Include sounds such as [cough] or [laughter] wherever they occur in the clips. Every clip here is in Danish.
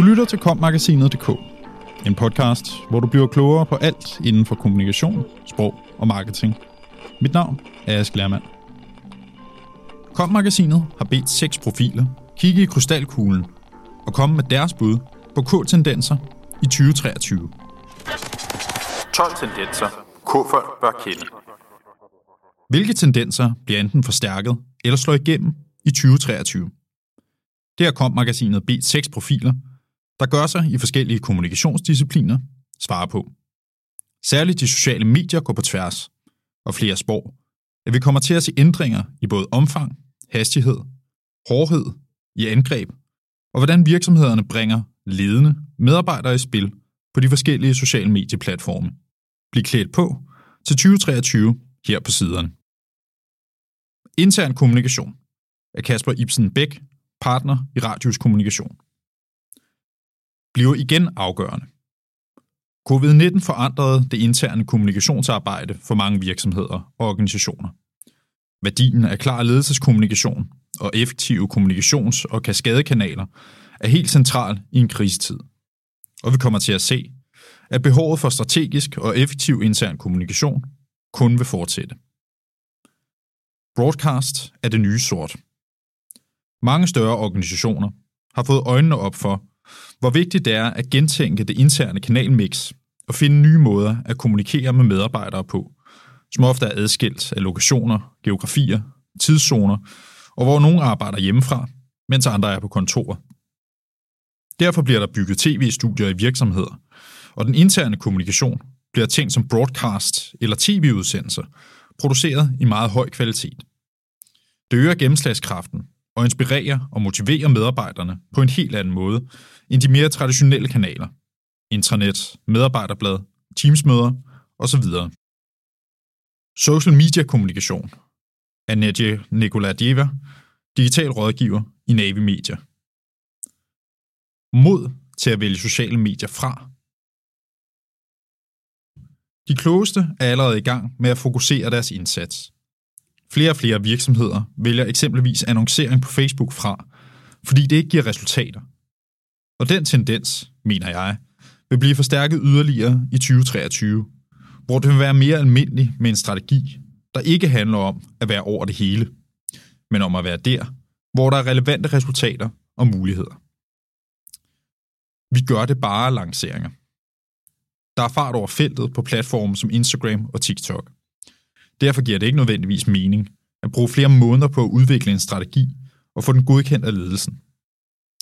Du lytter til kommagasinet.dk, en podcast, hvor du bliver klogere på alt inden for kommunikation, sprog og marketing. Mit navn er Ask Lermand. Kommagasinet har bedt seks profiler kigge i krystalkuglen og komme med deres bud på K-tendenser i 2023. 12 tendenser, K-folk bør kende. Hvilke tendenser bliver enten forstærket eller slår igennem i 2023? Der kom magasinet bedt seks profiler, der gør sig i forskellige kommunikationsdiscipliner, svarer på. Særligt de sociale medier går på tværs, og flere spår, at vi kommer til at se ændringer i både omfang, hastighed, hårdhed i angreb, og hvordan virksomhederne bringer ledende medarbejdere i spil på de forskellige sociale medieplatforme. Bliv klædt på til 2023 her på siderne. Intern kommunikation af Kasper Ibsen Bæk, partner i Radius Kommunikation bliver igen afgørende. Covid-19 forandrede det interne kommunikationsarbejde for mange virksomheder og organisationer. Værdien af klar ledelseskommunikation og effektive kommunikations- og kaskadekanaler er helt central i en krisetid. Og vi kommer til at se, at behovet for strategisk og effektiv intern kommunikation kun vil fortsætte. Broadcast er det nye sort. Mange større organisationer har fået øjnene op for, hvor vigtigt det er at gentænke det interne kanalmix og finde nye måder at kommunikere med medarbejdere på, som ofte er adskilt af lokationer, geografier, tidszoner, og hvor nogle arbejder hjemmefra, mens andre er på kontor. Derfor bliver der bygget tv-studier i virksomheder, og den interne kommunikation bliver tænkt som broadcast eller tv-udsendelser, produceret i meget høj kvalitet. Det øger gennemslagskraften og inspirerer og motiverer medarbejderne på en helt anden måde end de mere traditionelle kanaler. Intranet, medarbejderblad, teamsmøder osv. Social media kommunikation af Nadje Nikoladjeva, digital rådgiver i Navi Media. Mod til at vælge sociale medier fra. De klogeste er allerede i gang med at fokusere deres indsats. Flere og flere virksomheder vælger eksempelvis annoncering på Facebook fra, fordi det ikke giver resultater. Og den tendens, mener jeg, vil blive forstærket yderligere i 2023, hvor det vil være mere almindeligt med en strategi, der ikke handler om at være over det hele, men om at være der, hvor der er relevante resultater og muligheder. Vi gør det bare lanceringer. Der er fart over feltet på platforme som Instagram og TikTok. Derfor giver det ikke nødvendigvis mening at bruge flere måneder på at udvikle en strategi og få den godkendt af ledelsen.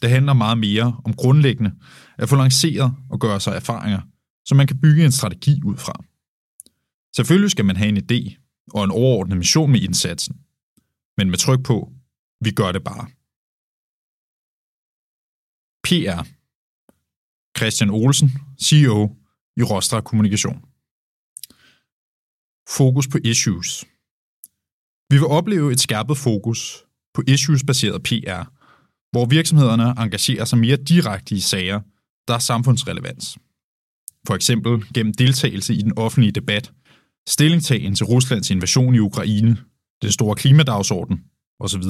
Det handler meget mere om grundlæggende at få lanceret og gøre sig erfaringer, så man kan bygge en strategi ud fra. Selvfølgelig skal man have en idé og en overordnet mission med indsatsen, men med tryk på, vi gør det bare. PR Christian Olsen, CEO i Rostra Kommunikation. Fokus på issues. Vi vil opleve et skærpet fokus på issues-baseret PR, hvor virksomhederne engagerer sig mere direkte i sager, der er samfundsrelevans. For eksempel gennem deltagelse i den offentlige debat, stillingtagen til Ruslands invasion i Ukraine, den store klimadagsorden osv.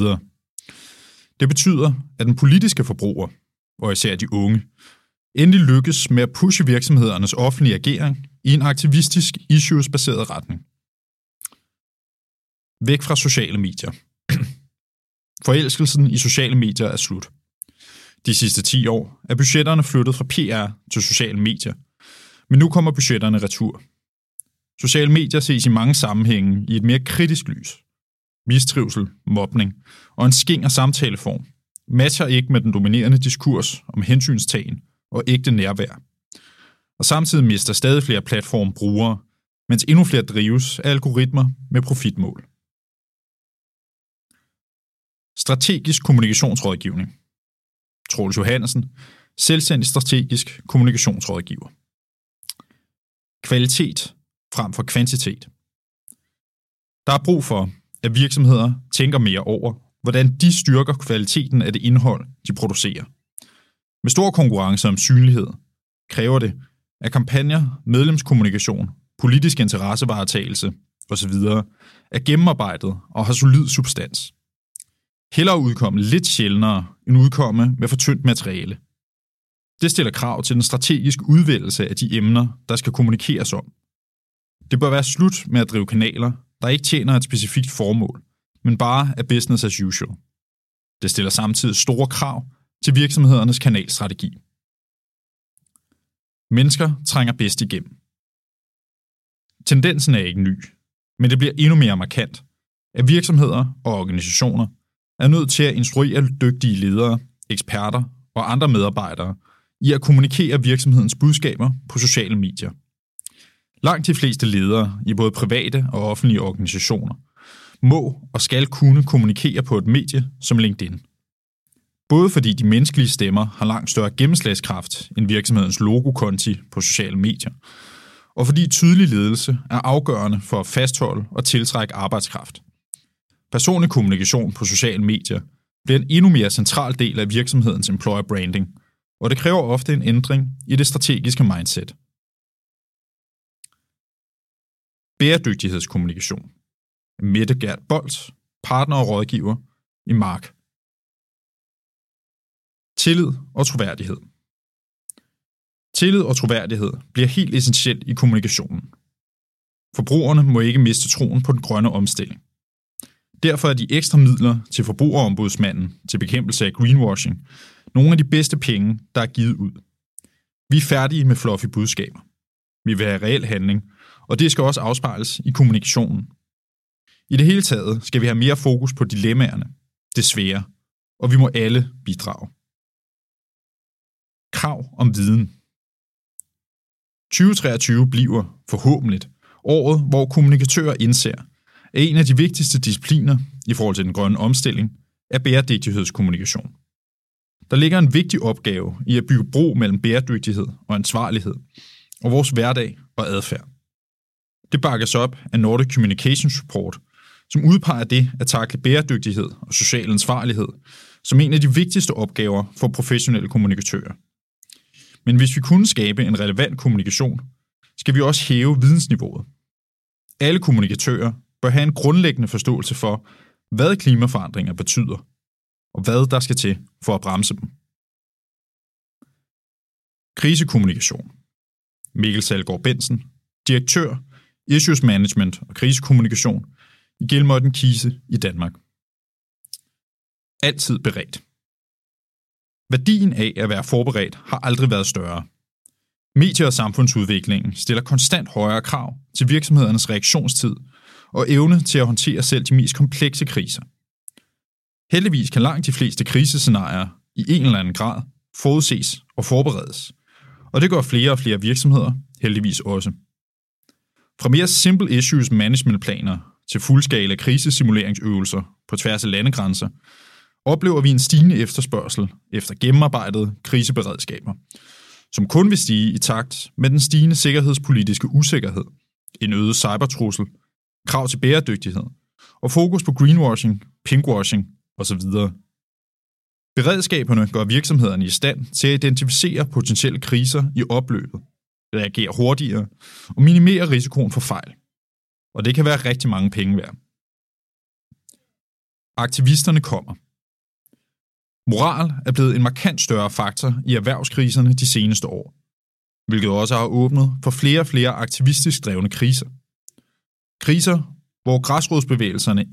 Det betyder, at den politiske forbruger, og især de unge, endelig lykkes med at pushe virksomhedernes offentlige agering i en aktivistisk, issues-baseret retning. Væk fra sociale medier. [clears throat] Forelskelsen i sociale medier er slut. De sidste 10 år er budgetterne flyttet fra PR til sociale medier, men nu kommer budgetterne retur. Sociale medier ses i mange sammenhænge i et mere kritisk lys. Mistrivsel, mobning og en skinger samtaleform matcher ikke med den dominerende diskurs om hensynstagen og ægte nærvær. Og samtidig mister stadig flere platform brugere, mens endnu flere drives af algoritmer med profitmål. Strategisk kommunikationsrådgivning. Troels Johansen, selvstændig strategisk kommunikationsrådgiver. Kvalitet frem for kvantitet. Der er brug for, at virksomheder tænker mere over, hvordan de styrker kvaliteten af det indhold, de producerer. Med stor konkurrence om synlighed kræver det, at kampagner, medlemskommunikation, politisk interessevaretagelse osv. er gennemarbejdet og har solid substans. Heller udkomme lidt sjældnere end udkomme med for tyndt materiale. Det stiller krav til den strategiske udvælgelse af de emner, der skal kommunikeres om. Det bør være slut med at drive kanaler, der ikke tjener et specifikt formål, men bare er business as usual. Det stiller samtidig store krav til virksomhedernes kanalstrategi. Mennesker trænger bedst igennem. Tendensen er ikke ny, men det bliver endnu mere markant, at virksomheder og organisationer er nødt til at instruere dygtige ledere, eksperter og andre medarbejdere i at kommunikere virksomhedens budskaber på sociale medier. Langt de fleste ledere i både private og offentlige organisationer må og skal kunne kommunikere på et medie som LinkedIn. Både fordi de menneskelige stemmer har langt større gennemslagskraft end virksomhedens logokonti på sociale medier, og fordi tydelig ledelse er afgørende for at fastholde og tiltrække arbejdskraft. Personlig kommunikation på sociale medier bliver en endnu mere central del af virksomhedens employer branding, og det kræver ofte en ændring i det strategiske mindset. Bæredygtighedskommunikation. Mette Gert Bolt, partner og rådgiver i Mark. Tillid og troværdighed. Tillid og troværdighed bliver helt essentielt i kommunikationen. Forbrugerne må ikke miste troen på den grønne omstilling. Derfor er de ekstra midler til forbrugerombudsmanden til bekæmpelse af greenwashing nogle af de bedste penge, der er givet ud. Vi er færdige med fluffy budskaber. Vi vil have reel handling, og det skal også afspejles i kommunikationen. I det hele taget skal vi have mere fokus på dilemmaerne, det svære, og vi må alle bidrage. Krav om viden. 2023 bliver forhåbentlig året, hvor kommunikatører indser, at en af de vigtigste discipliner i forhold til den grønne omstilling er bæredygtighedskommunikation. Der ligger en vigtig opgave i at bygge bro mellem bæredygtighed og ansvarlighed, og vores hverdag og adfærd. Det bakkes op af Nordic Communication Support, som udpeger det at takle bæredygtighed og social ansvarlighed som en af de vigtigste opgaver for professionelle kommunikatører. Men hvis vi kunne skabe en relevant kommunikation, skal vi også hæve vidensniveauet. Alle kommunikatører bør have en grundlæggende forståelse for, hvad klimaforandringer betyder, og hvad der skal til for at bremse dem. Krisekommunikation. Mikkel Salgaard Bensen, direktør, Issues Management og krisekommunikation i Gilmorten Kise i Danmark. Altid beredt. Værdien af at være forberedt har aldrig været større. Medie- og samfundsudviklingen stiller konstant højere krav til virksomhedernes reaktionstid og evne til at håndtere selv de mest komplekse kriser. Heldigvis kan langt de fleste krisescenarier i en eller anden grad forudses og forberedes, og det gør flere og flere virksomheder heldigvis også. Fra mere simple issues management planer til fuldskala krisesimuleringsøvelser på tværs af landegrænser, oplever vi en stigende efterspørgsel efter gennemarbejdede kriseberedskaber, som kun vil stige i takt med den stigende sikkerhedspolitiske usikkerhed, en øget cybertrussel, krav til bæredygtighed og fokus på greenwashing, pinkwashing osv. Beredskaberne gør virksomhederne i stand til at identificere potentielle kriser i opløbet, reagere hurtigere og minimere risikoen for fejl. Og det kan være rigtig mange penge værd. Aktivisterne kommer – Moral er blevet en markant større faktor i erhvervskriserne de seneste år, hvilket også har åbnet for flere og flere aktivistisk drevne kriser. Kriser, hvor græsrodsbevægelserne